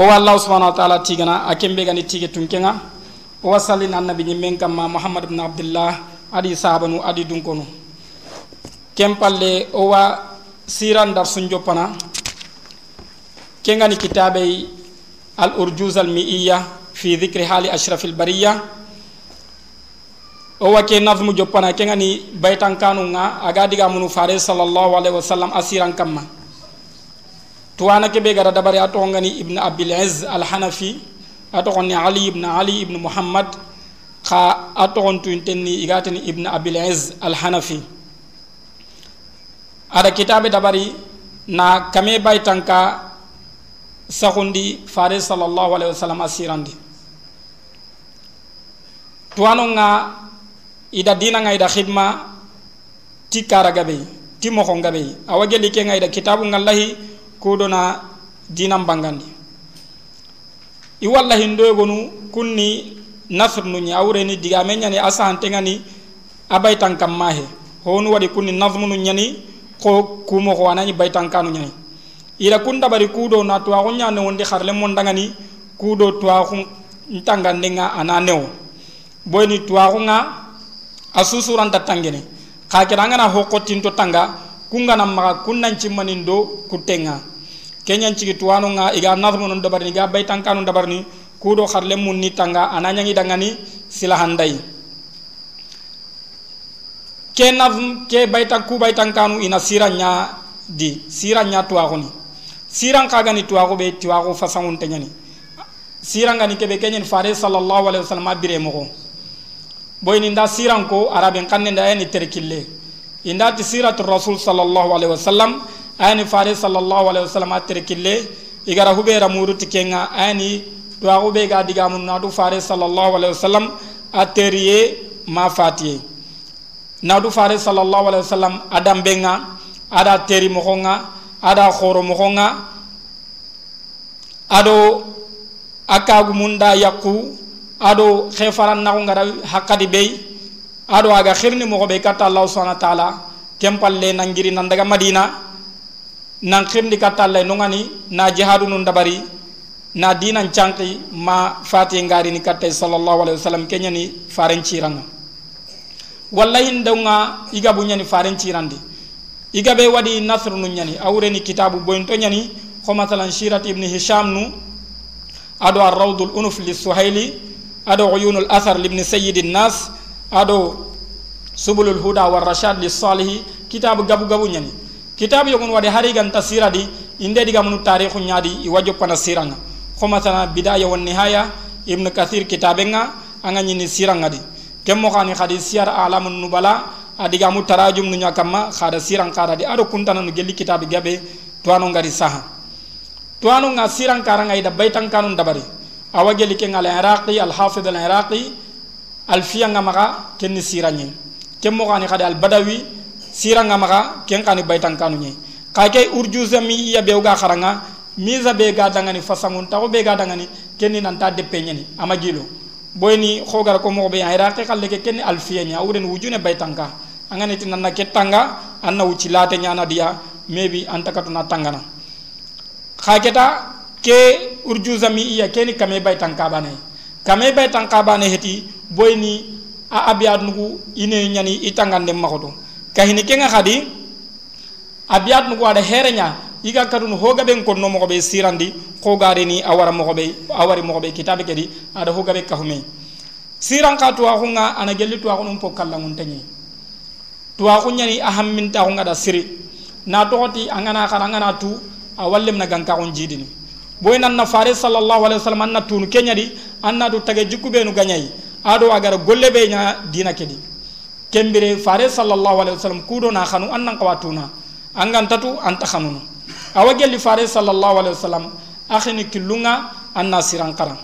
هو الله سبحانه وتعالى تيغنا اكيم بيغاني تيغي تونكينا هو صلى على النبي من كما محمد بن عبد الله ادي صحابنو ادي دونكونو كيم بالي هو سيران دار سنجوبانا كيغاني كتابي الارجوز المئيه في ذكر حال اشرف البريه owa ke nafmu joppana ke ngani baytan kanu nga aga diga munu faris sallallahu alaihi wasallam asiran kamma. Tuwana ke be gara dabari ato ngani ibn abil az al hanafi ato ni ali ibn ali ibn muhammad kha ato on tenni igatani ibn abil al hanafi ada kitabe dabari na kame baytanka sahundi fare sallallahu alaihi wasallam asirandi tuwano nga ida dina nga ida khidma ti kara ti moxo gabe awa ke nga ida kitabu ngallahi kudona dinam bangandi. I walla hindoyogonu kunni nasr nu awreni digame ñani a sahantengani a baytan kam mahe honu waɗi kunni nazmu nu ñani ko kumoxo anañi baytankanu ñani ira kun dabari kudo na tuwaxu ñane wondi xarle mon dangani kudo tuwaxu ntangandenga ana newo boyni nga a susuranta tangene xa keda angana hoqotinto tanga kungana maxa kun nan cimmanin do kuttenga kenyan cigi tuwanu nga iga nazmu non dabarni iga baytan kanu dabarni kudo kharle mun ni tanga ananya ngi dangani silahandai ke nazm ke baytan ku baytan kanu ina siranya di siranya tuwaguni siran kagani tuwago be tuwago fasangun tenyani siran gani kebe kenyen fare sallallahu alaihi wasallam abire mo boy ni nda siran ko arabin kanne nda yani terkille inda ti siratul rasul sallallahu alaihi wasallam ani fare sallallahu alaihi wasallam atere kille igara hubera muruti kenga ani tuwa hube ga diga mun nadu fare sallallahu alaihi wasallam ateriye ma fatiye nadu fare sallallahu alaihi wasallam adam benga ada teri mokonga ada khoro mokonga ado akagu munda yakku ado khefaran na ngara hakadi bey ado aga khirni mo be kata allah subhanahu wa ta'ala kempalle nangiri nandaga madina nan xirndi kattalle nungani na jihadu nun dabari na dinan canki ma fati ngarini kattay sallallahu alaihi wasallam kenyani faren ciranga wallahi ndonga iga bu nyani faren cirandi iga be wadi nasr nun nyani awreni kitabu boynto nyani ko masalan shirat ibn hisham nu ado ar-rawdul unuf li suhaili ado uyunul athar li ibn sayyidin nas ado subulul huda war rashad li salih kitabu gabu gabu nyani. Kitabu yogon wade hari gan tasira di inde diga munu tarikhu nyaadi i wajo pana siranga. Khoma sana bidaya wan nihaya ibn kathir kitabenga anga nyini siranga di. Kemmo khani khadi siyar alamun nubala adiga mu tarajum nu nyakama khada sirang kada di. Ado kuntana nu gelli kitabi gabe tuano ngari saha. Tuano nga sirang karanga ida baitan kanun dabari. Awa gelli ke ngala iraqi al hafid al iraqi al fiyanga maga kenni siranyi kemmo khani khadi al badawi siranga maga ken kani baytan kanu nye. Ka ke urjuza mi ya be ga kharanga miza be ga dangani fasangun ta be ga dangani kenni nan ta de penyani ama gilo. Boyni khogar ko mo be ayra ke kalle ke kenni alfiyanya awren wujune baytanka angani tin nan ke tanga anna wuci late nyana dia mebi antakatu na tangana khaketa ke urjuza mi iya kenni kame baytanka bane. Kame baytanka bane heti boyni a abiyad nugu ine nyani itangande makoto kahini kenga khadi? Abiyat nugo ada herenya. Iga kadun hoga ben konno mo be sirandi ko gare ni awara mo be awari mo be kitabe kedi ada hoga be kahume. Siran ka tuwa hunga ana gelli tuwa hunum po kallangun tanyi tuwa hunya ni aham min ta hunga da siri. Na toti angana kana angana tu awallem na ganka on jidini boy nan na fare sallallahu alaihi wasallam anna tunu kenya di anna du tage jikku be nu ganyai. Ado agara golle be nya dina kedi kembire fare sallallahu alaihi wasallam kudo na khanu annan qawatuna angan tatu anta khanunu awa gelli fare sallallahu alaihi wasallam akhini kilunga anna siran karam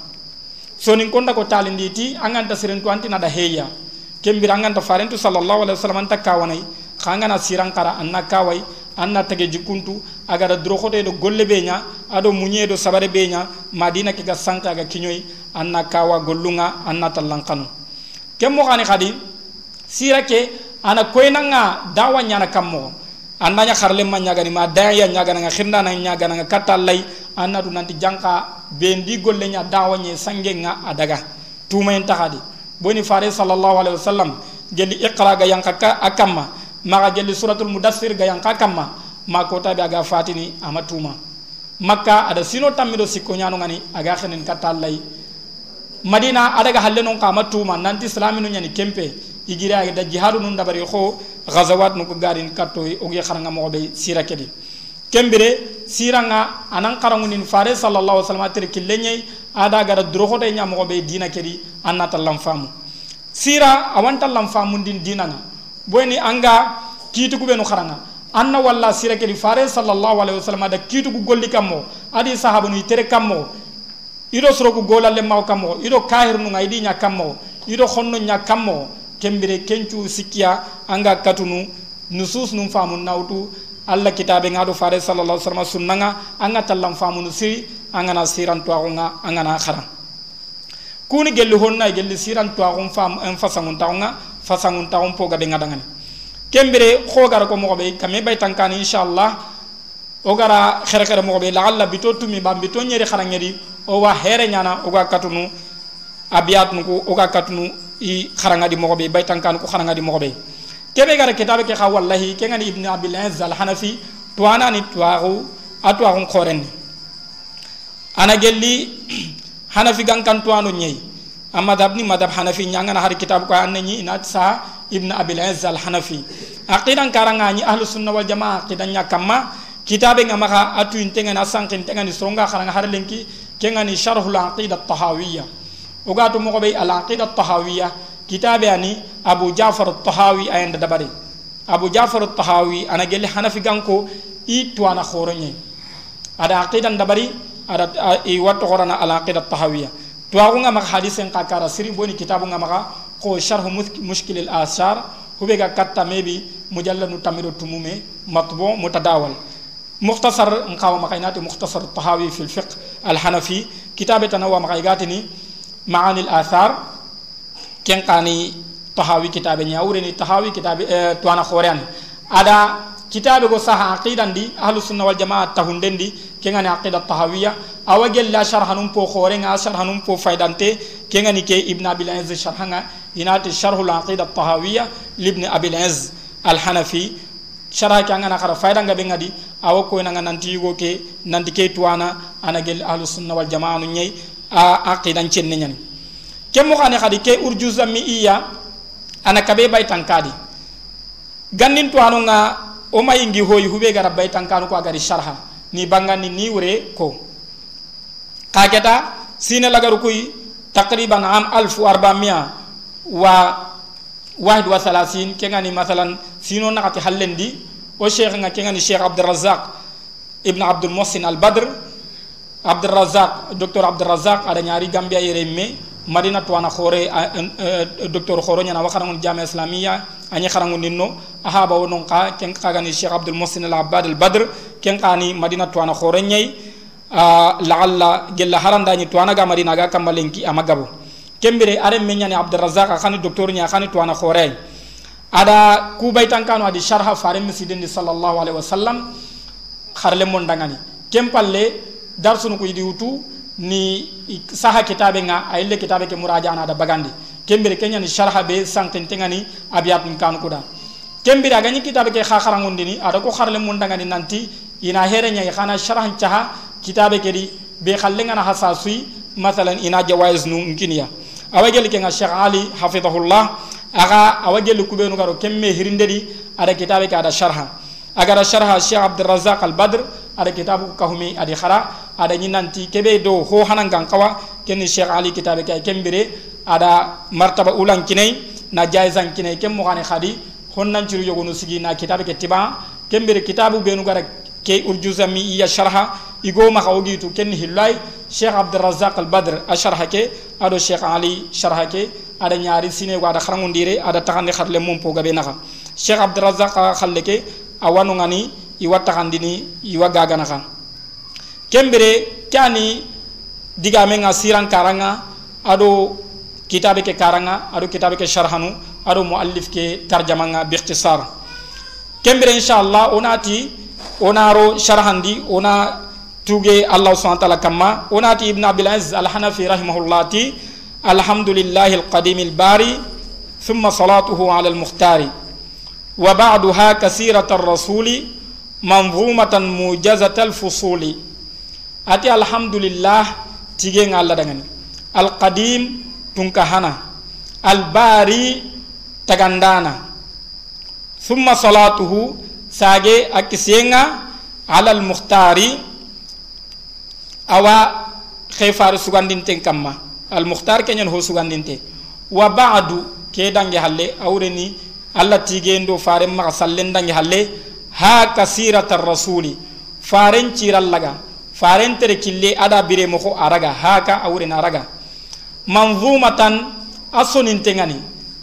soni konda ko talinditi angan ta sirin to antina da heya kembire angan ta fare sallallahu alaihi wasallam anta kawanai khangana siran kara anna kawai anna tage jikuntu agara droxote do golle beña ado muñe do sabare beña madina ke ga sanka ga kinyoy anna kawa gollunga anna talankanu kemmo khani khadi sira ke ana koynanga dawa nyana kammo. Andanya kharle ma nyagani ma daya nyagana nga khirnda na nyagana nga katal lay anna du nanti janka bendi golle nya dawanye sange nga adaga. Tumayen taxadi boni fare sallallahu alaihi wasallam gelli iqra ga yanka akamma. Maga gelli suratul mudassir ga yanka kamma ma ko tabi aga fatini ama tuma. Makka ada sino tammido sikko nyano ngani aga khenen katallai madina adaga halle non kama tuma. Nanti islaminu nyani kempe igira da jihadu nun dabari kho ghazawat nu ko garin katto o gi kharanga mo be sira kedi. Kembere siranga anan karangunin fare sallallahu alaihi wasallam tere killenye ada gara droho de nya mo be dina kedi annata lam famu sira awanta lam famu din dina nga boni anga kitu kubenu kharanga anna walla sira kedi fare sallallahu alaihi wasallam da kitu ku golli kammo adi sahabu ni tere kammo ido sorogu golalle maw kammo ido kahir nu ngaydi nya kammo ido khonno nya kammo kembire kencu sikkiya anga katunu nusus num faamu nawtu allah kitabe nga ɗo faare sallallah sallam sunna nga anga tallan faamunu siri angana sirantoaxu nga angana xaran kuni gelli honna e gelli sirantoaxun faam en fasanguntaxu nga fasanguntaxun pogaɓe nga dangani kembire xoogara ko moxoɓe kame baytankani inchallah o gara xerexere moxo ɓe laxalla bito tumi ba bito ñeri xarangeri o wa xeere ñana o ga katunu a biyatunu ku o ga katunu i khara ngadi mo be bay tankani ko khara ngadi mo be kebe gara kitabe ke kha wallahi ke ngani ibn abil azz al hanafi to ana ni tuwaru atu akon khoren ana gelli hanafi gan kan to anu nyei amma dabni madab hanafi nyanga na har kitab ko annani ina sa ibn abil azz al hanafi aqidan karanga ni ahlu sunna wal jamaa aqidan nya kama kitabe nga maka atu intenga na sankin tenga ni songa karanga har lenki ke ngani sharhul aqida tahawiyya وقاتو مغبي العقيدة الطهاوية كتاب يعني أبو جعفر الطهاوي أين دبري أبو جعفر الطهاوي أنا قال لي حنفي قنكو إيتو أنا خورني أدا عقيدة دبري أدا إيوات غورنا العقيدة الطهاوية تواغونا مغ حديثين قاكارا سيري بوني كتابونا مغا قو شرح مشكل الآثار هو بيغا كتا ميبي مجلد نتمرو تمومي مطبو متداول مختصر نقاو مقاينات مختصر الطهاوي في الفقه الحنفي كتابة نوى مقايقاتني معاني الآثار kani tahawi kitabe nyawre ni tahawi kitabe eh, tuana khorean ada kitabe go saha aqidan di ahlus sunna wal jamaa tahundendi kengani aqida tahawiya awagel la sharhanum po khore nga sharhanum po faidante kengani ke ibn abil aziz sharhanga inati sharhul aqida tahawiya libni abil aziz al hanafi sharha ke angana khara faida nga bengadi awa ko nga nanti yugo ke nanti ke tuana anagel ahlus sunna wal jamaa nu nyai a aqidan chenne nyani ke mo xane xadi ke urjuza mi iya ana kabe bay tankadi gannin to anu nga o may ngi hoy hube gara bay tankanu ko agari sharha. Ni bangani ni wure ko. Kageta sine lagaru kuy taqriban am 1400 wa wahid wa salasin ke ngani masalan sino nakati hallendi o sheikh nga ke ngani sheikh abdul razzaq ibn abdul muhsin al badr abdul razzaq docteur abdul razzaq ada nyari gambia yere me madina tuwana khore docteur khoro nyana wa kharangun jami islamiyya ani kharangun ninno aha ba wonon ka ken kagani cheikh abdul muhsin al abbad al badr ken kani madina tuwana khore nyai la'alla gella haranda ni tuwana ga madina ga kamalenki amagabo kembere are menyani abdul razzaq khani docteur nya khani tuwana khore ada ku baytan kanu adi sharha farim misidin sallallahu alaihi wasallam kharle mon dangani kempalle darsunu ko yidi wutu ni saha kitabe nga ayille kitabe ke murajana da bagandi kembere kenya ni sharha be santen tengani abiyat kan kuda kembere agani kitabe ke khakhara ngundini ada ko kharle mun dangani nanti ina here nya khana sharhan chaha kitabe ke di be khalle ngana hasasui masalan ina jawaiz nu nginiya awagel ke nga sheikh ali hafizahullah aga awagel kubenu garo kemme hirindedi ada kitabe ke ada sharha agara sharha sheikh abdurrazzaq al badr ada kitabu kahumi adi khara ada nyinanti kebe do ho hanangan kawa ken sheikh ali kitabe kay kembere ada martaba ulan kinai na jaizan kinai kem mo gane khadi honnan ciru yogonu sigi na kitabe ke tiba kembere kitabu benu gara ke urjuzami iya sharha igo ma khawgitu ken hillai sheikh abdurrazzaq al badr asharha ke ado sheikh ali sharha ke ada nyaari sine wa ada kharangundire ada takande kharle mum po gabe naka sheikh abdurrazzaq khalle ke awanu ngani iwa taxandini iwa gagana xan kembere kani digame nga siran karanga ado kitabe ke karanga ado kitabe ke sharhanu ado muallif ke tarjama nga biikhtisar kembere inshallah onati onaro sharhandi ona tuge allah subhanahu wa ta'ala kamma onati ibn abil aziz al hanafi rahimahullah ti alhamdulillahi al qadim al bari thumma salatuhu ala al mukhtari wa ba'daha kasirata ar rasuli ati alhamdulillah tige ngalla dangani. Al qadim tunkahana al bari tagandana. Thumma salatuhu sage akisenga ala al mukhtari awa khayfar sugandinte kamma. Al mukhtar kenyan ho sugandinte. Wa ba'du ke dange halle awreni alla tigendo fare ma sallen dange halle ha kasiratar rasuli. Faren cirallaga faren farentere kille ada bire moko araga, haka awren araga. Manzumatan asonin tengani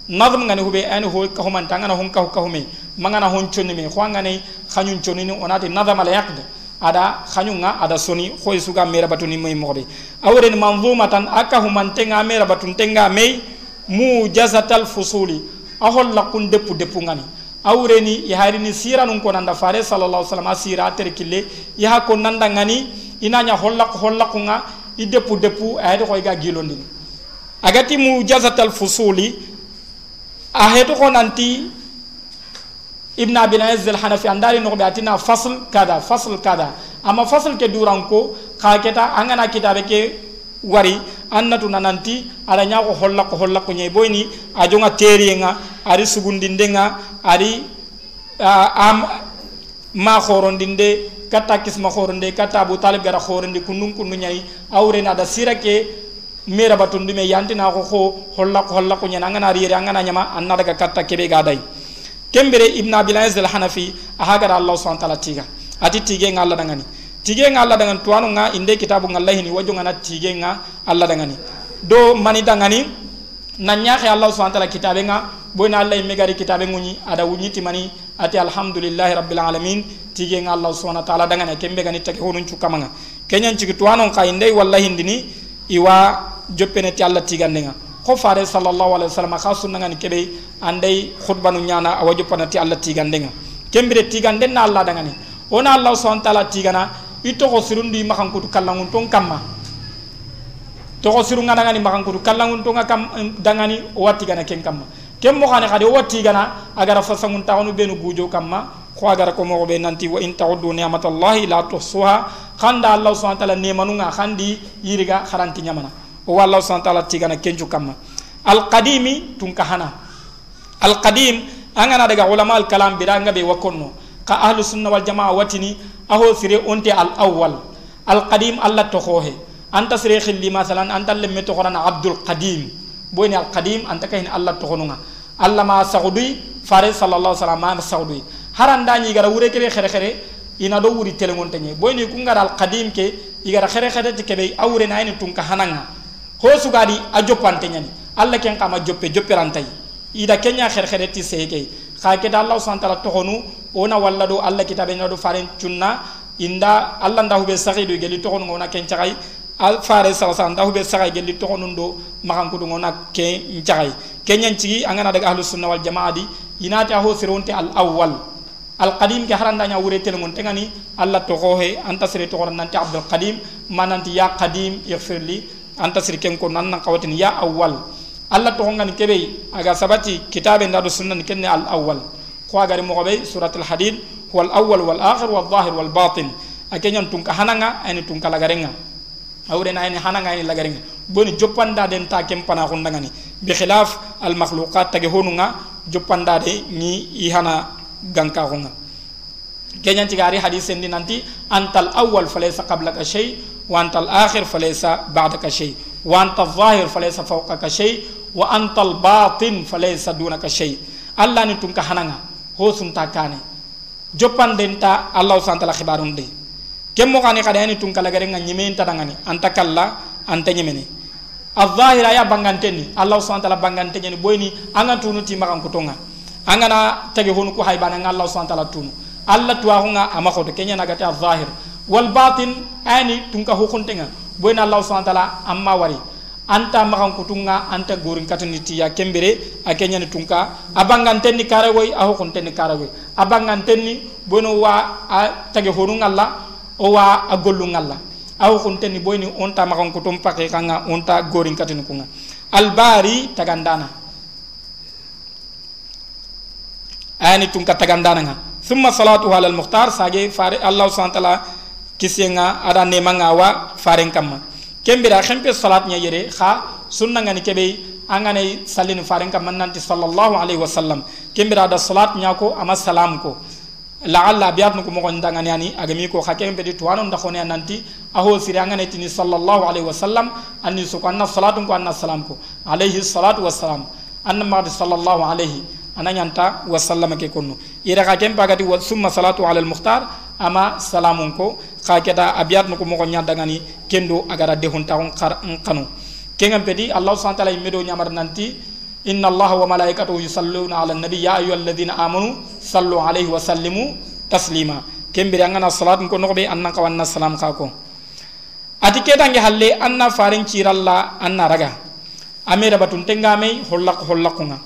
nazm ngani hube, ani ho ka human tangana hon ka ka hume mangana hon chonni me ho ngani khanyun chonni ni onati nazam al yaqd ada khanyunga, ada soni khoy suga mera batuni moy mobe awren manzumatan aka human tenga mera batun tenga me mujazatal fusuli. Ahol lakun depu depu ngani. Awreni yaharini sira nun ko nanda fare, sallallahu alaihi wasallam, asira terkille yaha ko nanda ngani inanya hollak hollakunga i depu ayede koy ga gilondini agati mujazatal fusuli a heto ko nanti ibn abi aziz al hanafi andari no atina fasl kada fasl kada. Ama fasl ke duranko ka keta angana kitabe ke wari annatu nananti ada nya ko hollak hollak nyai boyni a jonga teriyenga ari sugundindenga ari am ma khorondinde kata kisma khorende kata abu talib gara khorende kunun kunu nyai awre na da sirake mera batundu me yantina ko ko holla ko holla ko nyana ngana riere ngana nyama anna daga kata kebe ga dai kembere ibn abil aziz al hanafi ahaga allah subhanahu wa ta'ala tiga. Ati tige ngalla dangani. Tige ngalla dangan tuanu nga inde kitabu ngallahi ni wajo ngana tige nga allah dangani. Do mani dangani nanya khe allah subhanahu wa ta'ala kitabe nga allah megari kitabe nguni ada wunyiti mani ati alhamdulillahi rabbil alamin. Tige nga allah subhanahu wa ta'ala dangane kembe gani take cukamanga kenyan cigi tuwanon ka indai wallahi ndini iwa joppene ti allah tigande nga ko fare sallallahu alaihi wasallam ka sunna ngani kebe andai khutba nu nyana awa joppana ti allah tigande nga kembire tigande na allah dangane. Ona allah subhanahu wa ta'ala tigana ito ko sirundi makan kutu kallangun ton kamma. To ko sirunga dangani makan kutu kallangun ton kam dangani o watigana ken kamma kem mo xane xade wati gana agara fasangun tawnu benu gujo kamma ko agara ko mo be nanti wa in ta'uddu ni'matallahi la tuhsuha khanda allah subhanahu wa ta'ala nemanunga khandi yiriga kharanti nyamana o allah subhanahu wa ta'ala tigana kenju kamma al qadimi tun kahana al qadim angana daga ulama al kalam biranga be wakonno ka ahlu sunna wal jamaa watini aho sire onte al awwal al qadim allah to khohe anta sire khilli masalan anta lemme to abdul qadim boyni al qadim anta kahin allah to allah ma sagudui fare sallallahu alaihi wasallam ma sagudui haranda ni gara wure kebe khere khere ina do wuri telengon tenye boyni ku ngara al qadim ke igara khere khere te kebe awre na ni tunka hananga ho sugadi a joppante nyani allah ken kama joppe joppe rantai ida kenya khere khere ti seke kha ke da allah subhanahu wa ta'ala ona walla do allah kitabe na do faren chunna inda allah nda hube sagidu geli tohonu ngona ken chagai al fare sa sa nda hube sagai geli tohonu ndo makan kudu ngona ke chagai kenyan cigi angana daga ahlus sunna wal jamaa di inati aho sironte al awwal. Al qadim ke haranda nya wure tel ngon tengani alla to hohe anta sire to nanti abdul qadim mananti ya qadim ighfirli anta sire ken ko nan qawatin ya awwal. Alla to ngani kebe aga sabati kitabe ndado sunna kenne al awwal. Ko agari mo be suratul hadid huwa al awwal wal akhir wal zahir wal batin. Akenyan tunka hananga ani tunka lagarenga awre na ni hananga ni lagarenga boni joppanda den ta kem pana hundangani bi khilaf al makhluqat tage honunga joppanda de ni ihana ganka honga kenyan ci gari hadith endi nanti antal awwal falaysa qablaka shay wa antal akhir falaysa ba'daka shay wa antal zahir falaysa fawqaka shay wa antal batin falaysa dunaka shay alla ni tunka hananga ho sunta kane joppanden ta allah subhanahu wa ta'ala khibarun de kemmo kani kada yani tunka lagare nga nyimen tadangani anta kalla anta nyemene الظاهر يا بانغانتني الله سبحانه وتعالى بانغانتني بويني انا تونو تي مكان كوتونغا انا تاغي هونو كو هاي بان الله سبحانه وتعالى تونو الله تواهونغا اما خوتو كينيا نغاتي الظاهر والباطن اني تونكا هوكونتنغا بوين الله سبحانه وتعالى اما وري anta makan kutunga anta gorin katani tiya kembere akenya ni tunka abangantenni karawoy aho kontenni karawoy abangantenni bono wa a tage honunga la o wa a gollu ngalla aw kunteni boyni onta makan kutum pake kanga onta gorin katin kunga albari tagandana. Ani tun ka tagandana nga. Thumma salatu ala almukhtar sage fare allah subhanahu wa ta'ala kisenga ada nemanga wa faren kamma. Kembira khempe salat nya yere kha sunna ngani kebe angane sallini faren kam nanti sallallahu alaihi wasallam. Kembira da salat nyako ama salam ko la'alla biyat ko mo ndangani ani agami ko hakem be to anon da khone nanti aho siri angane tini sallallahu alaihi wasallam anni su ko anna salatu ko anna salam ko alaihi salatu wassalam anna ma sallallahu alaihi ananyanta wasallam ke konno ira ka kem pagati wa summa salatu ala al mukhtar ama salamun ko ka keta abiyat ko mo nyandangani kendo agara de hon ta on kanu kengam pedi allah subhanahu wa ta'ala imedo nyamar nanti إن الله وملائكته يصلون على النبي يا أيها الذين آمنوا صلوا عليه وسلموا تسليما. كم بريانغنا الصلاة نكون نقبي أننا قوانا السلام قاكم. أتي كيتان جهالي أننا فارن چير الله أننا رغا. أمي ربطن تنغامي حلق حلقنا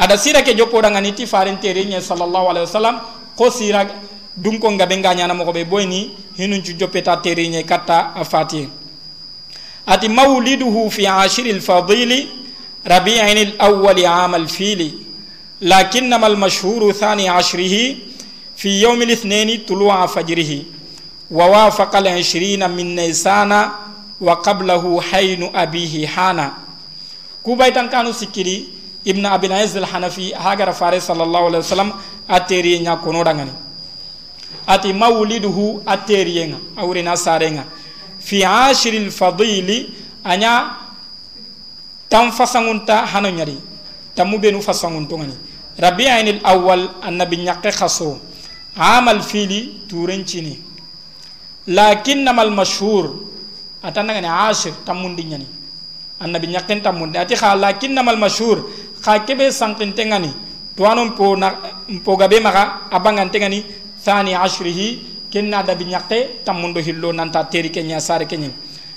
ada sira ke jopo dangan iti farin terenya sallallahu alaihi wasallam ko sira dun ko ngabe nganya na mokobe boyni hinun ju jopeta terenya kata afati ati mawliduhu fi ashiril fadili ربيع الأول عام الفيل. لكنما المشهور ثاني عشره في يوم الاثنين طلوع فجره. ووافق العشرين من نيسان وقبله حين أبيه حانا. كوبايتان كانوا سكري. ابن أبي العز الحنفي هاجر فارس صلى الله عليه وسلم أتيري نيا دغاني أتي مولده أتيري أورينا سارينا fi ashiril fadili anya tam fasangunta hano nyari. Tamu benu fasangunto ngani. Rabi'anil awwal annabi nyakke khaso. Amal fili turencini lakinnamal mashhur. Atana ngani ashir tamundi nyani. Annabi nyakken tamundi ati kha lakinnamal mashhur. Kha kebe sankin tengani tuwanon po na po gabe maka abangan tengani thani ashrihi kenna da bi nyaqe tamundo hillo nanta teri kenya sare kenya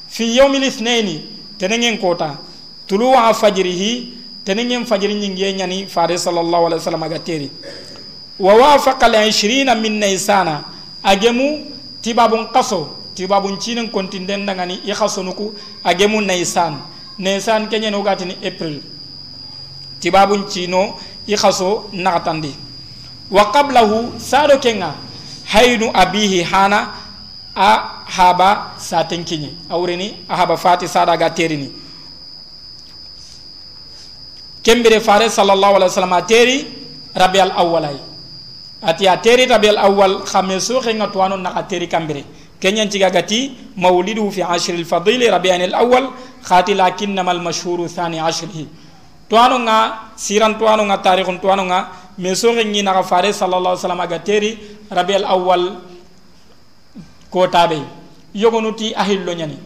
fi yawmil ithnaini tenengen kota tuluwa fajrihi tenengen fajiri nyingi nyani fare sallallahu alaihi wasallam aga teri wa wafaqa al 20 min naysana agemu tibabun qaso tibabun cinin kontinden dangani i khasonuku agemu naysan naysan kenya no gatini april. Tibabun i khaso nagatandi wa qablahu sado kenga haynu abihi hana a haba saten kiñi awreni a haba fati saɗaga terini كمبري فارس صلى الله عليه وسلم أتيري ربي الأول أي أتي أتيري ربي الأول خمسو خين أتوانو نك أتيري كمبري كن ينتجا قتي مولده في عشر الفضيل ربيع الأول خاتي لكنما المشهور ثاني عشره توانو نا سيران توانو نا تاريخ توانو نا مسو خيني نك فارس صلى الله عليه وسلم أتيري ربيع الأول كوتابي يغنوتي أهل لنياني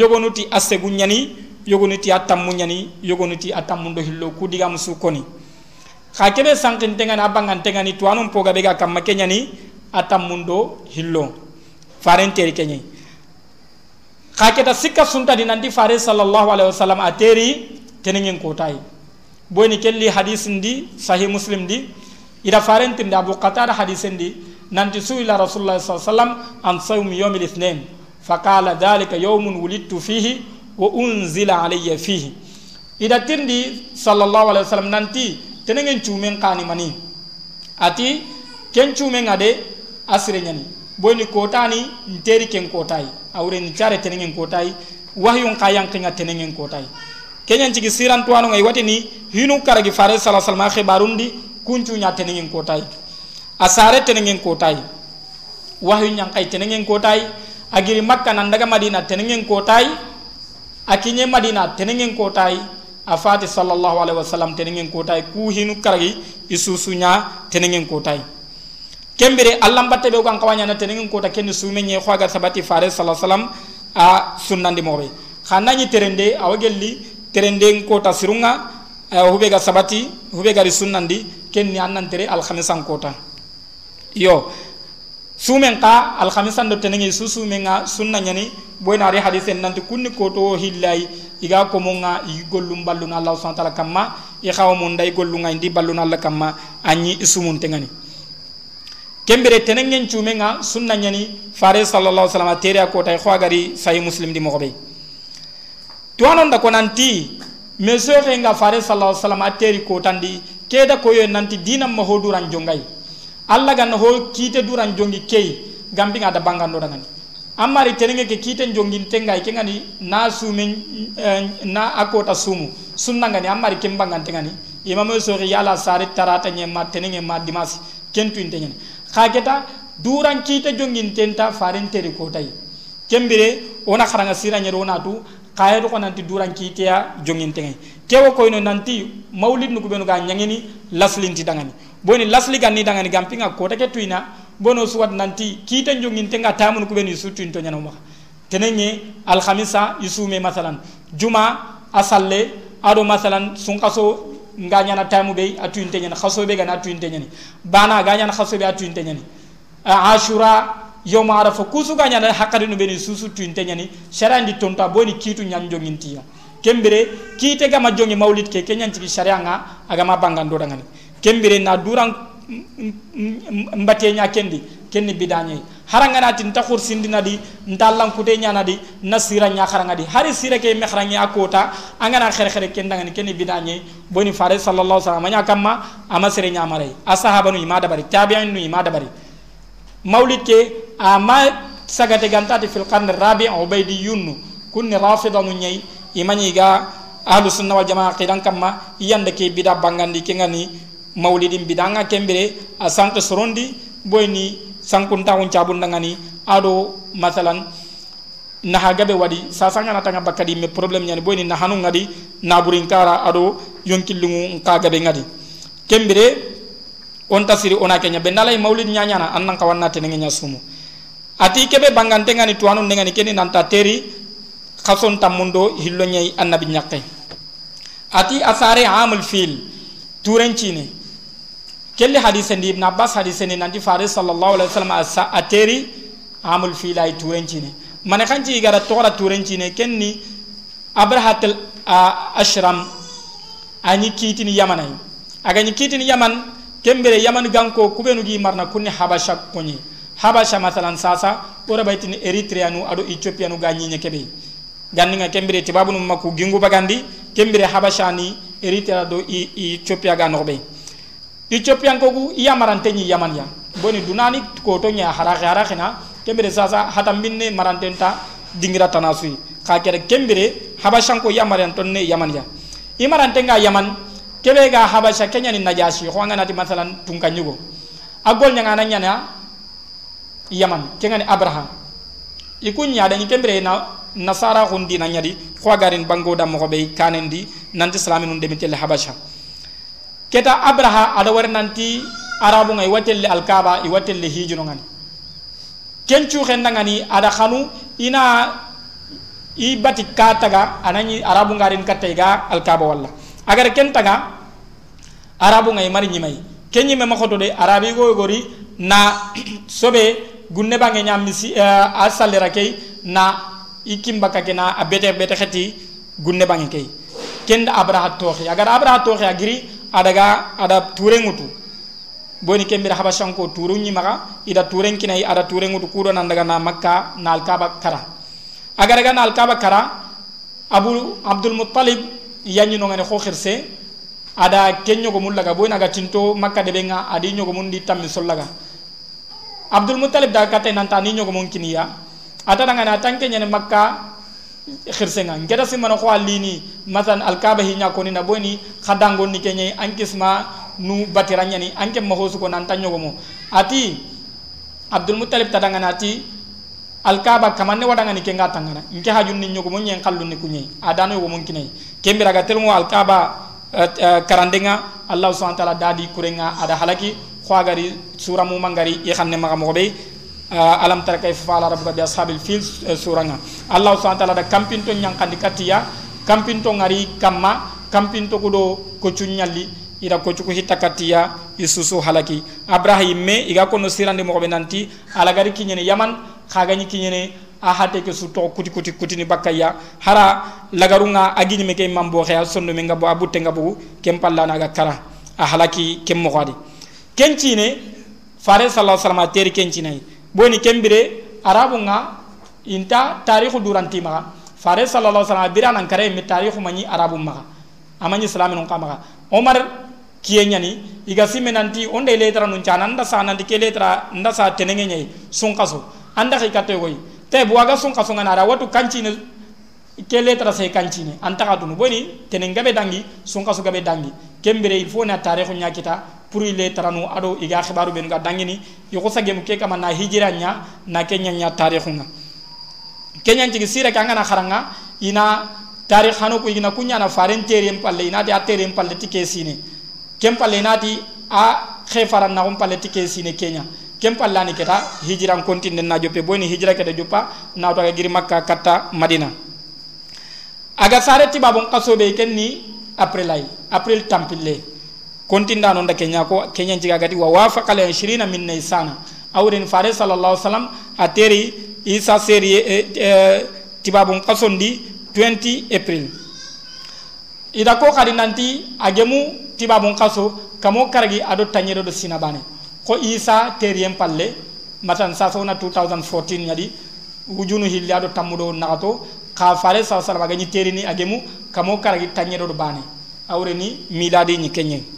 يغنوتي أستغنياني yogonuti a tammu ñani yogonuti a tammundo hillo ku digamu su koni xa kebe sankintengani a bangantengani tuwanum poga be ga kamma ke ñani a tammundo hillo. Faren teri ke ñayi xa keta sikka suntadi nanti fare sallallahu alaihi wasallam a teri tenengen kotayi boyni kelli hadis ndi sahih muslim di ida farentinde abu qatada hadisen ndi nanti suila rasulullah sa sallam an sawmi yawmi lithnain faqala dhalika yawmun wulidtu fihi wa unzila alayya fihi. Ida tindi sallallahu alaihi wasallam nanti tenengen cumen kani mani. Ati ken cumen ade asire nyani. Boyni kotani nteri ken kotai. Awre ni chare tenengen kotai wahyun kayan kinga tenengen kotai kenyan cigi siran tuano ngai watini hinu karagi fare sallallahu alaihi wasallam khibarundi kuncu nya tenengen kotai asare tenengen kotai wahyu nyang kai tenengen kotai agiri makka nan daga madina tenengen kotai akinye madina tenengen kotai afati sallallahu alaihi wasallam tenengen kotai ku hinu karagi isusunya tenengen kotai kembere allah batte be kan kawanya na tenengen kota kenni sumenye khwaga sabati fare sallallahu alaihi wasallam a sunnandi mobe khanani terende awagelli terende kota sirunga hube ga sabati hube ga sunnandi kenni annan tere al khamisan kota yo sumen ka alhamisan do tenenge su sumen ga sunna ñani ɓoynari hadise en nanti kunni koto o hillayi iga komon ga i gollum balluna allahu subhana taala kamma i xawa mun day golluga ndi balluna allah kamma añi i sumuntegani kembere tenengen cumen ga sunna ñani fare sallallahu sallam tere a kotay xo agari sahi muslim di moxoɓey tuwanonda ko nanti mais soxe nga fare sallallahu sallam a teri kotandi keda koyo nanti dina mahoduran jongayi alla gan ho kite duran jongi kei gambi nga da bangando dangani amari tenenge ke kite jongin tengay ke ngani na sumen eh, na akota sumu. Sunna ngani amari kembangan tengani imam soxe yala sare tarata nyema tenenge ma dimasi kentu intengene khaketa duran kita jongin tenta farin teri kotai. Kembire ona kharanga sira nyero na tu kayedo ko nanti duran ya jongin tengai kewo ko ino nanti maulid nu kubenu ga nyangeni laslin ti dangani boni lasli kan ni dangani gampinga kota ke tuina. Bono suwat nanti kita jongin tenga tamun kubenu sutu into nyana mo tenenge al khamisa yusume masalan. Juma asalle ado masalan sunkaso nga nyana tamu be atu inte nyana khaso be gana atu inte nyani bana ga nyana khaso be atu inte nyani ashura yawma arafa kusu ga nyana hakari no beni susu tu inte nyani sharandi tonta boni kitu nyan jongintiya kembere kite gama jongi maulid ke kenyan tiki sharia nga agama bangando dangani kembere na durang mbate nya kendi kenni bidanye harangana tin ta khur sindina di ndallan kude nyana di nasira nya kharanga di. Hari sira ke me kharanga akota angana khere khere kendanga ni kenni bidanye boni fare sallallahu alaihi wasallam nya kamma ama sere nya mare. Asahaba nu imada bari tabi'in nu imada bari maulid ke ama sagate gantati fil qarn rabi' ubaydi yunnu. Kunni rafida nu nyai imani ga ahlus sunna wal jamaa qidan kamma yanda ke bida bangandi ke maulidin bidanga kembere a sanke sorondi boyni sankuntaxun cabundangani ado masalan naha gabe wadi sasangana tanga bakadi me problème ñani boyni nahanu ngadi naburin kara ado yonkillugu nka gabe ngadi. Kembere on tasiri ona kenya be nalay maulid ñañana an nan kawanna tenenge ña sumu ati kebe bangante ngani tuwanu ndengani keni nanta teri khason tamundo hillo annabi ati asare amul fil turencine kelli hadise ndi ibn abbas hadise ni nanti faris sallallahu alaihi wasallam asa ateri amul filay turencine. Mane kanci igara tora turencine kenni abrahatul ashram ani kitini yamanay aga ni kitini yaman kembere yaman ganko kubenu gi marna kunni habasha konyi. Habasha masalan sasa ora baytini eritrea nu ado ethiopia nu ganyi kebe ganninga kembere tibabu nu makku gingu bagandi kembere habasha ni eritrea do ethiopia ga nobe ethiopian kogu marante ni yaman ya boni dunani ko to nya harake harake na. Kembere sasa hatam binne marantenta dingira tanasui ka kere kembere habashan ko yamaran tonne yaman ya imarante nga yaman kebe ga habasha kenya ni najashi. Ko ngana ti masalan tungka nyugo. Agol nya ngana nya yaman kenga ni abraham ikunya da ni kembere na nasara hundi na nyadi ko garin bango mo be kanendi nanti islamin de mitele habasha keta abraha ada war nanti arabu ngai watelle alkaba i watelle hijuno ngani. Kencu khenda ngani ada khanu ina i bati kataga anani arabu ngarin katega alkaba walla. Agar kentaga arabu ngai mari nyimai kenyi me makoto de arabi go gori na sobe gunne bange nyam misi uh, asalera kay na ikimba ka kena abete bete khati gunne bange kay kenda abraha toxi agar abraha toxi agiri adaga ada ture ngutu boni kembira habashanko turu nyimaga ida ture kinai ada ture ngutu kudo nan daga na makka na alkaba kara. Agar ga na alkaba kara abu abdul muttalib yanyi no ngane ada kenyo go mullaga boy naga tinto makka de benga adi nyogo mundi tammi sollaga abdul muttalib da kate nan tani nyogo mun kiniya ata daga na tanke nyane makka khirsenga. Ngeda simana ko alini matan alkaba hinya ko ni na boni khadango ni kenye ankisma nu batiranya ni anke mo hosu ko nan tanyo mo ati abdul muttalib tadanga nati alkaba kamanne wadanga ni kenga tangana. Nke hajun ni nyogo mo nyen ni kunye. Adano yo mo kinai kembira ga telmo alkaba uh, uh, karandenga allah subhanahu wa ta'ala dadi kurenga ada halaki khwagari sura mu mangari ye xamne maga alam tara kayfa fa'ala rabbuka bi ashabil fil suranga allah subhanahu wa ta'ala da kampinto nyankandi katiya kampinto ngari kamma kampinto kudo ko cunyalli ida ko cuku hitta katiya isusu halaki. Abrahim me iga kono sirande mo be nanti ala gari kinyene yaman khagani kinyene a hate ke su to kuti kuti kuti ni bakaya hara lagarunga agini me kay mambo khaya sonno me ngabo abutte ngabo kem palla na ga kara. A halaki kem mo khadi kencine fare sallallahu alaihi wasallam teri boni kembire arabu nga inta tarihu duranti maga. Fare sallallahu alaihi wasallam bira nan kare mi tarihu mani arabu maga. Amani islamin on kamaga omar kiyenyani iga simenanti onde letra nun chana nda sa nan dike letra nda sa tenenge nyai sunkaso anda kai kate goyi te buaga sunkaso ngana ara watu kanchi ne ke letra sai kanchi ne. Anta kadunu boni tenenge be dangi sunkaso gabe dangi. Kembere il faut na tarihu nyakita pour ile taranu ado iga khibaru ben ga dangini yoko sage mu ke kama na hijira nya na kenya nya tarikhu nga. Kenya ci sira ka ngana kharanga ina tarikh hanu ko ina kunya na faren terem palle ina de aterem palle tike sine kem palle nati a khefaran na um palle tike sine kenya. Kem pallani keta hijiran kontinde na joppe boni hijira kede joppa na to ga giri makka katta madina. Aga sare tibabon kasobe kenni après lay après tampille kontinda non da kenya ko kenya jiga gati wa wafaqa al 20 min nisan awren fare sallallahu alaihi wasallam ateri isa seri e, e, tibabun qasondi 20 april. Ida ko kadi nanti agemu tibabun qaso kamo karagi ado tanyero do sinabane ko isa teriem palle matan sa sona 2014 yadi wujunu hilli ado tammudo nagato ka fare sallallahu alaihi wasallam agani terini agemu kamo karagi tanyero do bane. Awreni miladi ni kenyen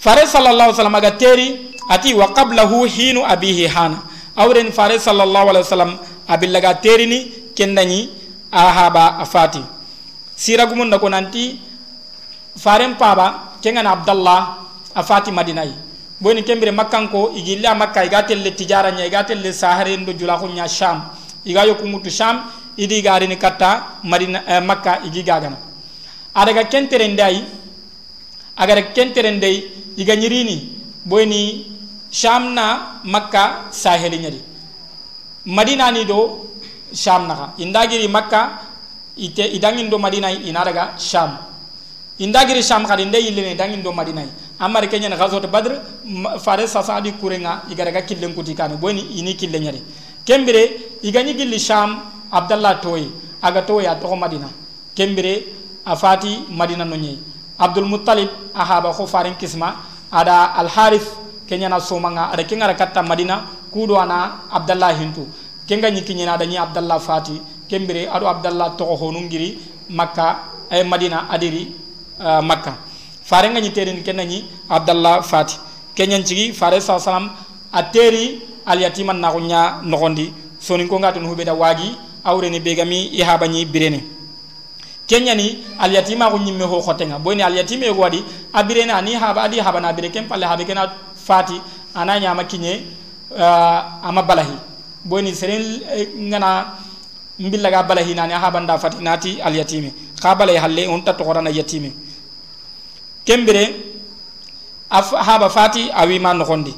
fare sallallahu wasallam aga teri ati wa qablahu hinu abihi hana awren fare sallallahu alaihi wasallam abillaga terini kendani ahaba afati siragumun nako nanti faren paba kengan abdallah afati madinai boni kembere makkanko igilla makka iga telle tijara nya iga telle sahare ndo jula ko nya sham iga yokumutu sham idi garini katta madina eh, makka igi gagana adaga kentere ndai agara kentere ndai iga ñirini boyni sham na makka saheli ñadi madina ni do sham naxa indagiri makka ite idangin do madina ina daga sham indagiri sham xadi nde yillene idangin do madina amari keñen ghazot badr fare sasadi kurenga iga killen kuti kane boyni ini kille ñadi kembire iga ñi gilli sham abdallah toyi aga toyi a toxo madina. Kembire a fati madina no abdul muttalib a haba xo faren kisma ada al harith kenya na somanga ada kenga katta madina kudo ana abdallah hintu kenga nyiki ada ni abdallah fati kembere ado abdallah to honum ngiri makka ay madina adiri uh, makka. Fare nga ni terin kenna ni abdallah fati. Kenya cigi fare sa salam ateri al yatiman na kunya nogondi. Sonin ko ngatun hubeda wagi awre ni begami ihabani birene kenyani al yatima ko nyimme ho khotenga. Boyni aliyatime ko wadi abirena ni haba adi haba na bire kem palle habe kena fati ana nyama kinye uh, ama balahi. Boyni seren eh, ngana mbilla ga balahi nani haba nda fati nati aliyatime balay halle on ta ko na yatime kembere af haba fati awi man no gondi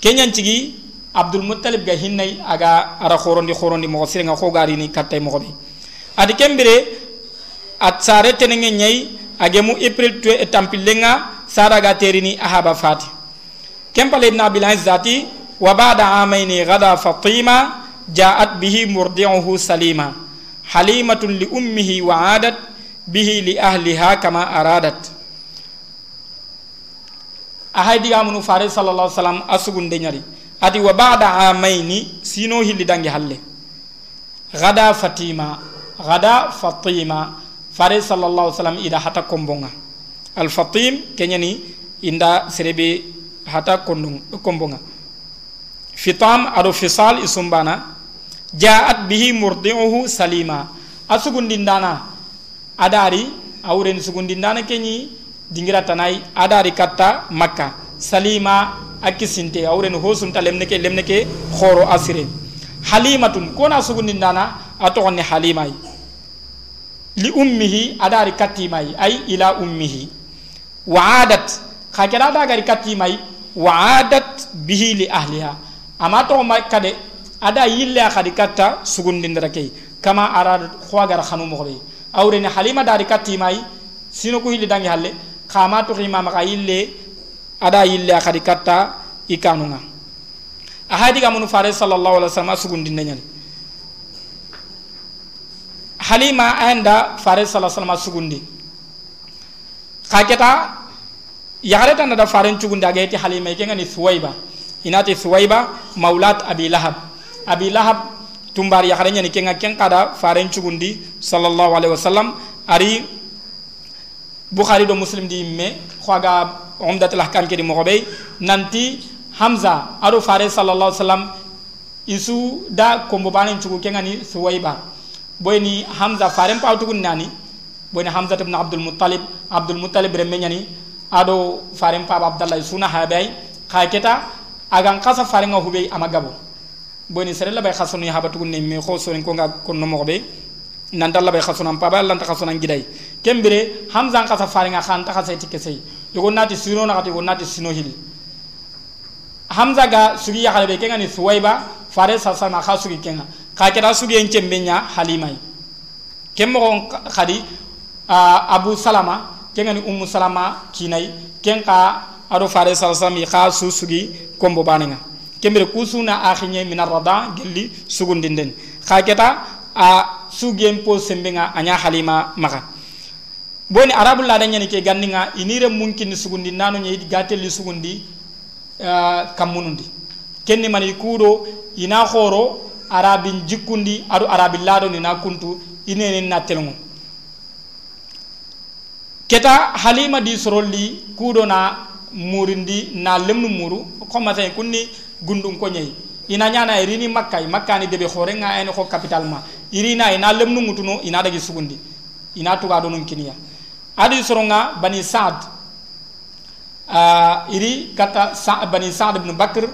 kenyan tigi abdul muttalib ga hinnay aga ara khorondi khorondi mo sirenga ko garini kattay mo adi kembere E a sare tenenge ñayi agemu april tue e tampillenga saraga terini ahaba fati. Kempale ibn abilhais zati wa bada amaini gada fatima jaat bihi murdiuhu salima. Halimatun li ummihi wa adat bihi li ahliha kama aradat. Ahay digamunu fare sallallah sallam asugunde ñari ati wa bada amaini sino hilli dange halle. Gada fatima gada fatima. Fare sallallahu alaihi wasallam ida hata kombonga. Al fatim kenyani inda serebe hata kondong kombonga. Fitam ado fisal isumbana jaat bihi murdi'uhu salima. Asugundindana adari awren sugundindana kenyi dingira tanai adari katta makka salima akisinte awren hosunta lemne ke lemne ke khoro asire. Halimatun kona sugundindana atogonni halimai li ummihi adari kattimayi ay ila ummihi. Wa adat hakera dagari kattimayi wa adat bihi li ahliha. Ama togoma kade ada yilleya hadi katta sugundindira key kama arada howagara hanumogoɓe awreni halima dari kattimayi sino ku hilli dangi halle. Kama tohimama ka yille ada yilleya hadi katta i kanuga ahadigamunu fare sallllahu alih w sallam a sugundindeñani halima anda fare sallallahu alaihi wasallam sugundi kaketa da faren cugundi ageti halima ke ngani suwaiba inati suwaiba maulat abi lahab. Abi lahab tumbar yagare nyani ke ngaken kada faren cugundi sallallahu alaihi wasallam. Ari bukhari do muslim di me khwaga umdatul ahkam ke di mogobe nanti hamza ado fare sallallahu alaihi wasallam isu da kombo banen ke ngani suwaiba boyni hamza faren pawtugun nani? Boyni hamzat ibn abdul muttalib abdul muttalib remme ñani. Aɗo faren paaba abdallah suna haɓey xa keta agan xasa farenga huɓey ama gabo. Boyni sere labay xasanu haɓatugun ne mais xo sonin konga konnomoxo ɓe nanta labay xasunan paaba lanta xasunan giday kembire hamza n xasa farenga xa nta xasay ti kesey nati sino naxati yogo nati sino hili. Hamza ga sugi yaxale ɓe kengani suwayba fare sasana xa sugi kenga. Ka sugi en cembe nya halimai kemmo on khadi abu salama kenga ni ummu salama kinai ken ka ado fare alaihi wasallam su sugi kombo banenga kembere kusuna akhinye min arada gelli sugundinden ka keta a sugien po sembenga anya halima maka boni arabul la danyani ke ganninga inire mungkin sugundi nanu nyi gatelli sugundi kamunundi. Kenni mani kudo ina khoro arabin jikkundi aɗo arabin laaɗo ndi na kuntu inenen nattel ngu keta halima di sorolli kuuɗo na muri ndi na lemnu muru commatin kunni gundum ko ñayi ina ñana e rini makka e makkani deɓe hoorenga ene ho capital ma. Irina ina lemnu ngutuno ina ɗagi sugundi. Ina tugaɗo non kiniya. Aɗi soronga bani sad uh, ah, iri kata sa, bani sad ibnu bacre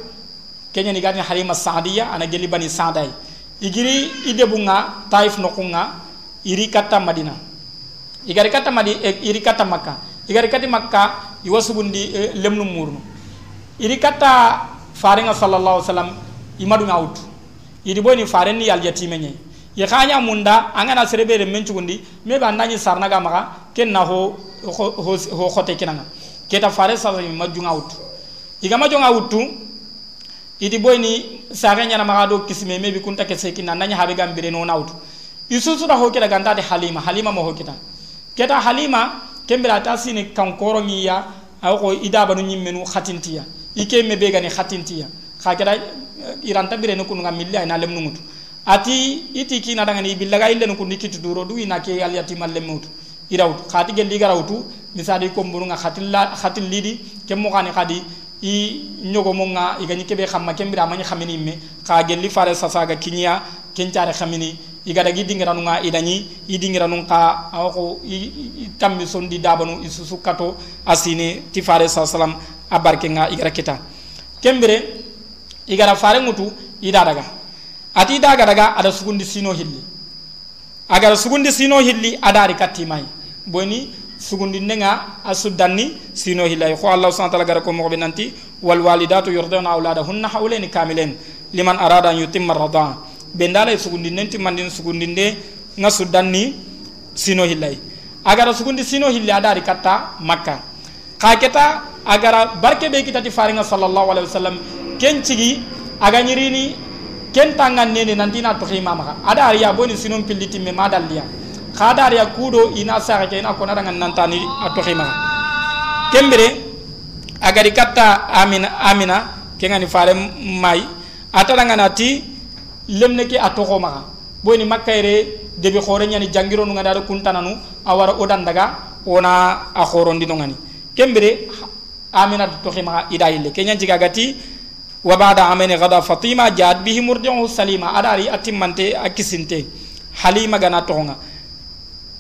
kenya ni gani halima saadiya ana geli bani saadai igiri ide bunga taif nokunga iri kata madina igari kata madi eh, iri kata makka igari kati makka iwasubundi eh, lemnu murnu iri kata farenga sallallahu alaihi wasallam imadu ngawut idi boyni faren ni yal yatime nyai ye khanya munda angana serebere menchugundi me ba nani sarna ga maka ken na ho ho ho, ho khote kinanga keta fare wasallam majunga wut igama jonga wutu idi boyni sare ñana maga do kisime me bi kunta kese kinna nanya habe gambire no nawtu isusu ho hokita ganta de halima halima mo hokita keta halima kembira ta sini kan koro miya aw ko ida banu nyimmenu khatintiya ike me be gani khatintiya kha keda iranta bire no kunu ngamilli ay na lem nungutu ati iti kina daga ni billaga ille no kunu kitu duro du ina ke al yatima lemmutu irawtu khati gelli garawtu misadi ko mburu nga khatilla khatil lidi kemmo kani khadi i ñogomonga igañi keɓe xamma ke mbiramañi xaminin me xa gelli fare sasaga kiñiya kencare xamini igadagi dingiranunga idañi i dingiranun xa awoxo i tambi sondi dabanu i susu kato a sine ti fare sa salam a barkenga igara kita kembire igara fare ŋutu ida daga. Ati ida ga daga ada sugundi sino hilli. Agara sugundi sino hilli adari kattimayi boni sugundinde nga a suddanni sino hilay ko allah subhanahu wa ta'ala gara ko mo nanti wal walidatu yurduna auladahunna hawlaini kamilen liman arada an yutimma rada be ndala sugundinde timmandin sugundinde nga suddanni sino hilay agara sugundi sino hilli adari katta makka. Ka keta agara barke be kitati faringa sallallahu alaihi wasallam ken cigi aga nyirini ken tangan nene nantina to khima maka adari ya boni sinon pilliti me madalliya khadar ya kudo ina sara ke ina kona dangan nantani khima kembere agari katta amina amina kengani fare mai atara nganati lemne ke maka boni makkaire debi khore nyani jangiro nu ngada kuntananu awara odan daga ona a khorondi no ngani kembere amina to khima ida ille kenya jiga gati wa ba'da amene gada fatima jaat bihi murdi'u salima adari atimmante akisinte halima gana tonga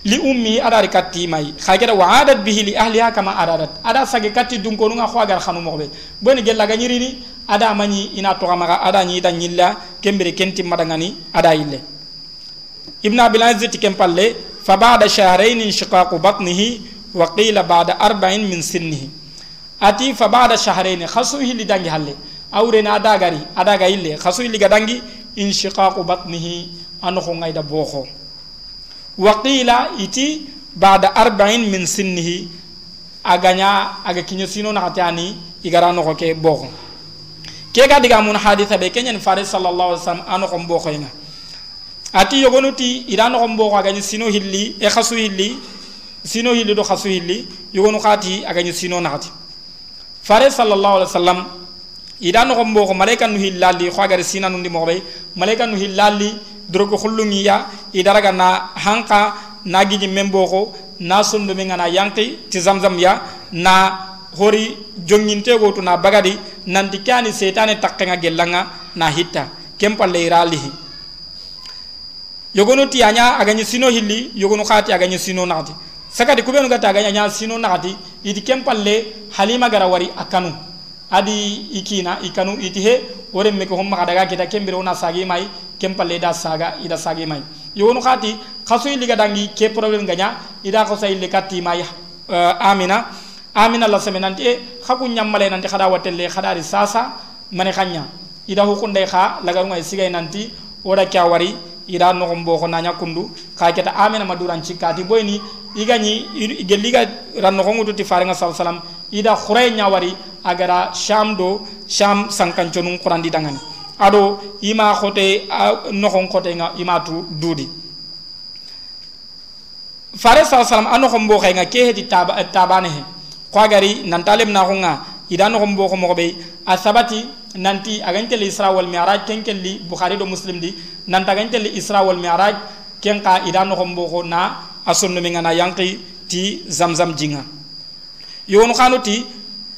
لأمي أرار كتي ماي. خاجر وعادت به لأهلها كما أرادت أدا ساجي كتي دونكونو غا خواجر خانو مغبي. بن جلا غنيريني أدا ماني إنا توغا مغا. أدا ني دا نيلا. كمبري كنتي مدغاني أدا يله ابن عبد العزيز تكم بالله فبعد شهرين انشقاق بطنه وقيل بعد أربع من سنه. أتي فبعد شهرين خصوه لدنجي هله أورنا أدا غري أدا غيله خصوه لدنجي انشقاق بطنه. أنخو غايدا بوخو. وقيل إتي بعد أربعين من سنه. أغنيا أغا كينيو سينو نعتاني إغرا نوخو كي بوخو. كي غا ديغا مون حادثة بي كينيان فارس صلى الله عليه وسلم أنو خم بوخو ينا أتي يغنو تي إغرا نوخو بوخو أغنيو سينو هلي إخسو هلي سينو هلي دو خسو هلي يغنو خاتي أغنيو سينو نعتي. فارس صلى الله عليه وسلم ida no gombo ko malaika nu hillalli ko agar sina nu ndi mobe malaika nu hillalli drogo xullungi ya idaraga na hanka nagiji membo memboko na sundu mi ngana yanki ti zamzam ya na hori jonginte wotu na bagadi nanti kani setane takkenga gellanga na hitta. Kempalle iralihi. Yogonu ti anya aganya sino hilli yogonu khati aganyi sino nagati sakati kubenu gata aganya nya sino nagati iti kempalle halima gara wari akanu. Adi ikina ikanu iti he ore meko homma kadaga kita kembere ona sagi mai kempalle da saga ida sagi mai yogonu khati khasu illi gadangi ke problem ganya ida ko sai lekati mai uh, amina. Amina la semenanti e khaku nyammale nanti khada watelle khadari sasa mane khanya ida hukunde kha lagarunga sigay nanti ora kya wari ida bo ko nanya kundu. Ka keta amina maduran cikati boyni igani geliga ran nogon ngutu ti farenga sallallahu alaihi wasallam ida khuray nyawari agara sham do sham sankanconun qurandi dangani aɗo ima hote nohon hotenga ima tu duudi fare sa salam a nohon bo xenga ke heti tabane he. Xoagari nanta lemnaxonga ida noxon bo xomoxoɓey a sabati nanti agañteli isra wal miraj ken ken li bukhari do muslim di nanta agañteli isra wal miraj ken xa ida noxon bo na a sonnomenga na yanqi ti zamzam jinga. Yowonu xano ti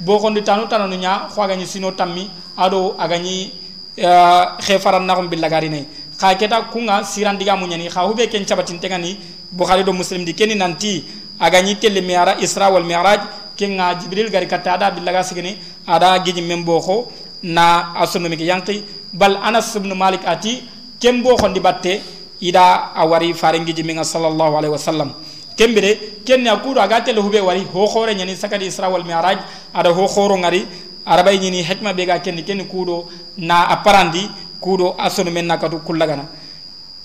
bo xondi tanu tananu ña xoagañi sino tammi aɗo agañi uh, khefaran na ko billagari ne kha keta kunga siran diga munyani. Kha hube ken cabatin tegani bukhari do muslim di ken nanti agani tele mi'raj isra wal mi'raj ken nga jibril gari katta ada billaga sigini. Ada giji membo ko na asonomi ke yanki bal anas ibn malik ati kembo xondi batte ida a wari farengiji minga sallallahu alaihi wasallam. Kembire ken ya kudo aga tele hube wari ho khore nyani sakadi isra wal mi'raj ada ho khoro ngari arabay ñini hikma be ga kenni kenni kudo na a parandi kudo a sonu men na kadu kullagana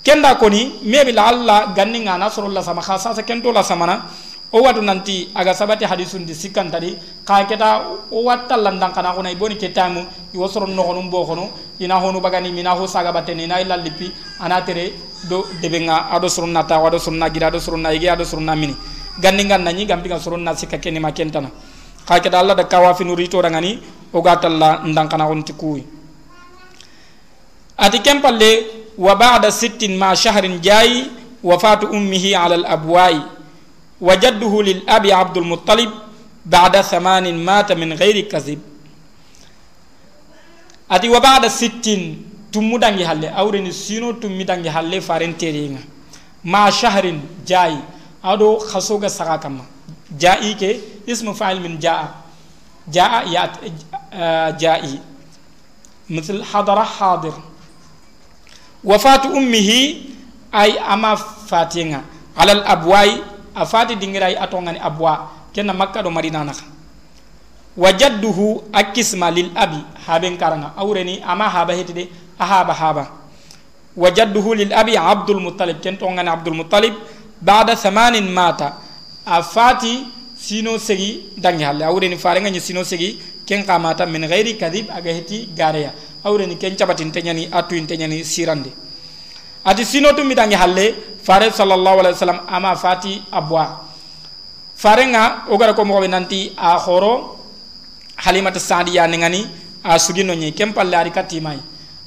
kenda koni me bi la allah ganninga na sorolla sama khasa sa kento la samana o wadu nanti aga sabati hadisundi sikkantadi ka keta o watta landan kana ko nay boni ketamu iwo soro nogonum bo kono ina honu bagani mina ho sagabatene ina ila lippi ana tere do debenga aɗo soro natawa aɗo soro na gira aɗo soro na igi aɗo soro na mini ganningan nañi gampiga soro na sikka kenima kentana ka keta alla da kawafi no rito dangani o gatalla ndang kana on tikuwi ati kempalle wa ba'da sittin ma shahrin jayi wafatu ummihi ala al abwai وجده للأبي عبد المطلب بعد ثمان مات من غير كذب أتي وبعد ستين تمدنجي هالي أورين سينو تمدنجي هالي فارن تيرينا ما شهر جاي أدو خسوغا سغاكما جائي के اسم فاعل من جاء. جاء يأت آه، جائي. مثل حضر حاضر. وفاة أمه أي أما فاتينا على الأبواي أفاتي دينغراي أتونغاني أبوا كنا مكة دو مدينة نخ. وجده أكسما للأبي. هابين كارنا أورني أما هابا هتدي أهابا هابا. وجده للأبي عبد المطلب. كنت عبد المطلب. بعد ثمان ماتا a fati sino segi dangi halle. Awreni farenga ñi sino segi ken kamata. Min ghairi kadib aga heti gareya. Awreni ken cabatinte ñani attuyinte ñani sirande. Ati sino tummi dangi halle fare sallallahu alaihi wasallam ama fati abwa. Farenga o gara ko mogoɓe nanti a horo halimata sadiya ne ngani a sugino ñi ken palle ari kattimayi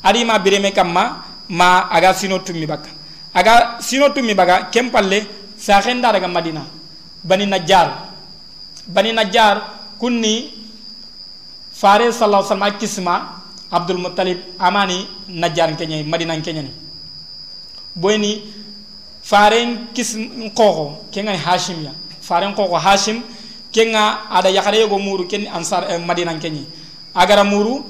arima bireme kamma ma aga sino tummi bakka aga sino tummi baga ken palle sahen daraga madina. Bani najjar. Bani najjar kunni fare sallallahu alaihi wasallam kisma abdul muttalib amani najjar kenye madina kenye ni. Boyni faren kis koko kenga hashim ya. Faren koko hashim kenga ada yakare go muru ken ansar eh, madina kenyi agara muru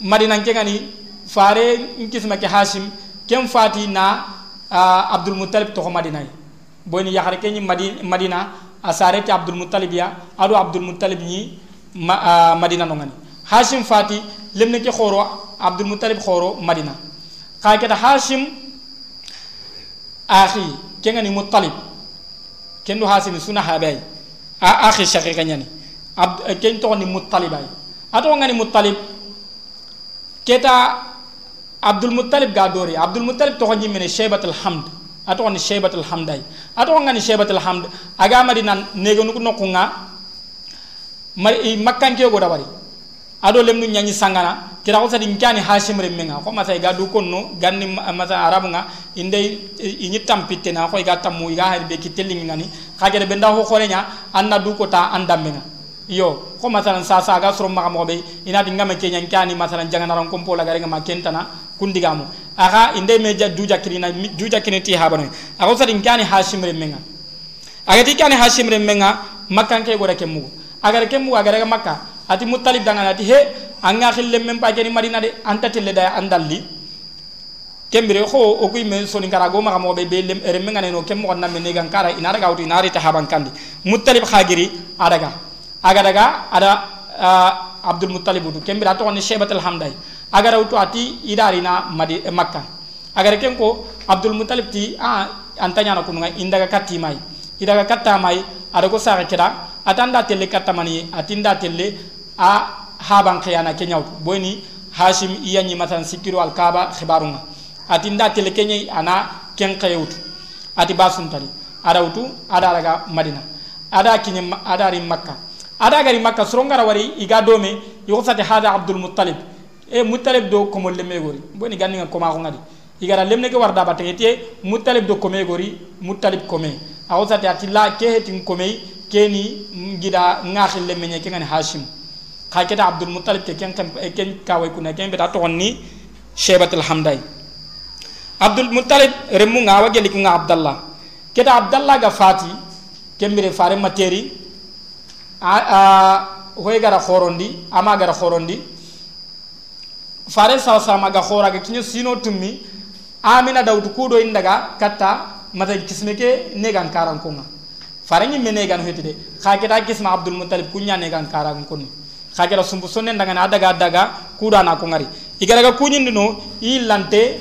madina kenga ni fare kis make hashim ken fati na uh, abdul muttalib to madina boyni yahare ke ñi madina a abdul abdoulmoutalib ya Abdul abdoulmoutalib ñi madina no ngani hashim fati lemne ke khoro Muttalib khoro madina ka hashim akhi ke ngani muttalib ken do hashim suna habay a akhi shaqiqa ñani abd ken to ni muttalib ay ato ngani muttalib keta abdoulmoutalib ga dori abdoulmoutalib to ko ñi mene shaybatul ato ni shaybatul hamd ay ato ngani shaybatul hamd. Aga madina nego nuko nokunga mari makkanke go dabari ado lemnu nyanyi sangana kira ko sadi hashim remmenga ko masa ga du konno ganni masa arabu nga inde inyi tampitte na ko ga tammu ga hari be kitellingi ngani kagere benda ho kolenya anna du ko ta andamenga yo ko masalan sa sa ga soro ma mo be ina dinga me kenya nkani masalan jangana ran kompo la garenga ma kentana kundigamu aga inde meja duja kirina duja kiniti habano aga usar inkani hashim remenga aga ti kani hashim remenga makkan ke gore kemu aga re kemu aga re makka ati muttalib dangan ati he anga khille mem pa jeni marina de anta tille da andalli kembere ho o kuy men soni kara go ma mo be be lem remenga no kemu onna me ne gankara inara ga uti inari ta haban kandi muttalib khagiri adaga aga daga ada abdul muttalib du kembira to ne shebatul hamdai agar wutu ati idarina madi eh, makka agar ken abdul mutalib ti a antanya na kununga indaga katti mai idaga katta mai ada ko kira atanda telle katta mani atinda telle a haban khiyana kenya boni hashim iya ni matan sikiru al kaaba khibarunga ati nda tele kenya ana ken khayutu ati basun tali ada utu ada raga madina ada kinye ada ri makka ada gari makka surongara wari iga dome hada abdul muttalib e muttalib do ko molle megori boni ganni ko ma ko ngadi igara lemne ke warda batenge te muttalib do ko megori muttalib ko me awsati ati la ke hetin ko me keni ngida ngakhil lemne ke ngani hashim kha abdul muttalib ke ken ken kawai kuna ken beta to ni shebatul hamdai abdul muttalib remu nga wageli nga abdallah keta abdallah ga fati kembere fare materi a a hoy gara khorondi ama gara khorondi fare sa sa ma ga khora ga kinyo sino tummi amina dawdu kudo indaga katta mata kismeke negan karan konga. Fare nyi menegan hetide kha keta kisma abdul muttalib kunya negan karan konni. Khagera sumbu sonne daga na daga daga kuda na ko ngari igaraga kunyindi no ilante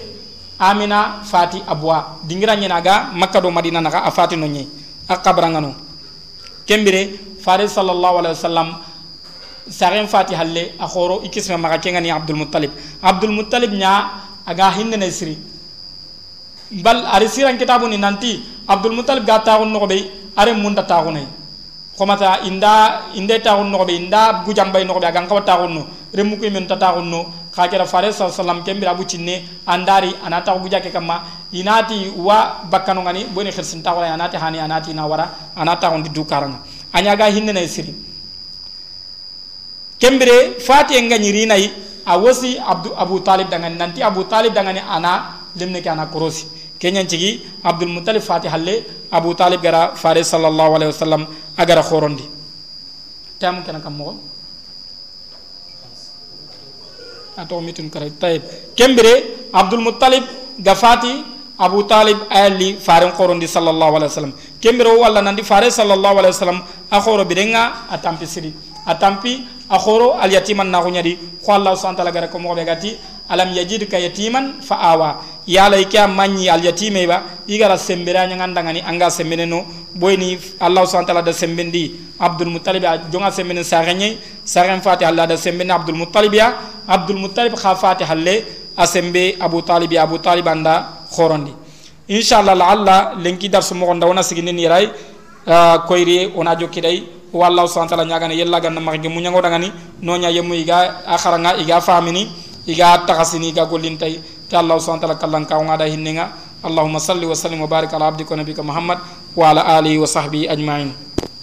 amina fati abwa. Dingira nyina ga makka do madina naga afati no nyi akabranga no kembire fare sallallahu alaihi wasallam saren fati halle akhoro ikisma maga kenga ni abdul muttalib. Abdul muttalib nya aga hinne ne siri bal ari siran kitabu nanti abdul muttalib ga taawun no be are munda taawunai komata inda inde taxun noxoɓe inda gujambay noxoɓe a gan xawa taxun no. Kuy men ta taxun no xa kera fare sa salam ke mbira andari ana tax guja ke kamma. Inati wa bakkanongani boni xirsin taxora anati hani anati na wara ana taxundi du karanga a ñaga hinnene siri kembire fati en gañirinayi a wosi abdu abu talib dangani nanti abu talib dangani ana lemne ke ana korosi kenyan cigi abdul mutalib fati halle abu talib gara fare sallallahu alaihi wasallam agara khorondi. Tamu kana kam mo ato mitun kare tayib kembere abdul mutalib gafati abu talib ayali fare khorondi sallallahu alaihi wasallam. Kembere walla nandi fare sallallahu alaihi wasallam akhoro birenga atampi siri. Atampi akhoro al yatiman na ko nyadi ko allah subhanahu wa gara ko mo be gati alam yajidka yatiman fa awa yala ike manyi al yatime ba igara sembera nyanga ngani anga sembene no boyni allah subhanahu wa da sembendi abdul muttalib jonga sembene sarenye saren fati allah da sembene abdul muttalib ya abdul muttalib kha fati halle asembe abu talib abu talib anda khorondi inshallah la alla lenki dar sumo gonda wona sigini ni ray koyri ona jokkidai wallahu subhanahu wa ta'ala nyagana yella ganna magi munyango dangani no nya yemu iga akharanga iga famini iga taxasini iga gollintay te allah subhanahu wa ta'ala kallan ka ngada hinninga allahumma salli wa sallim wa barik ala abdika nabika muhammad wa ala alihi wa sahbihi ajma'in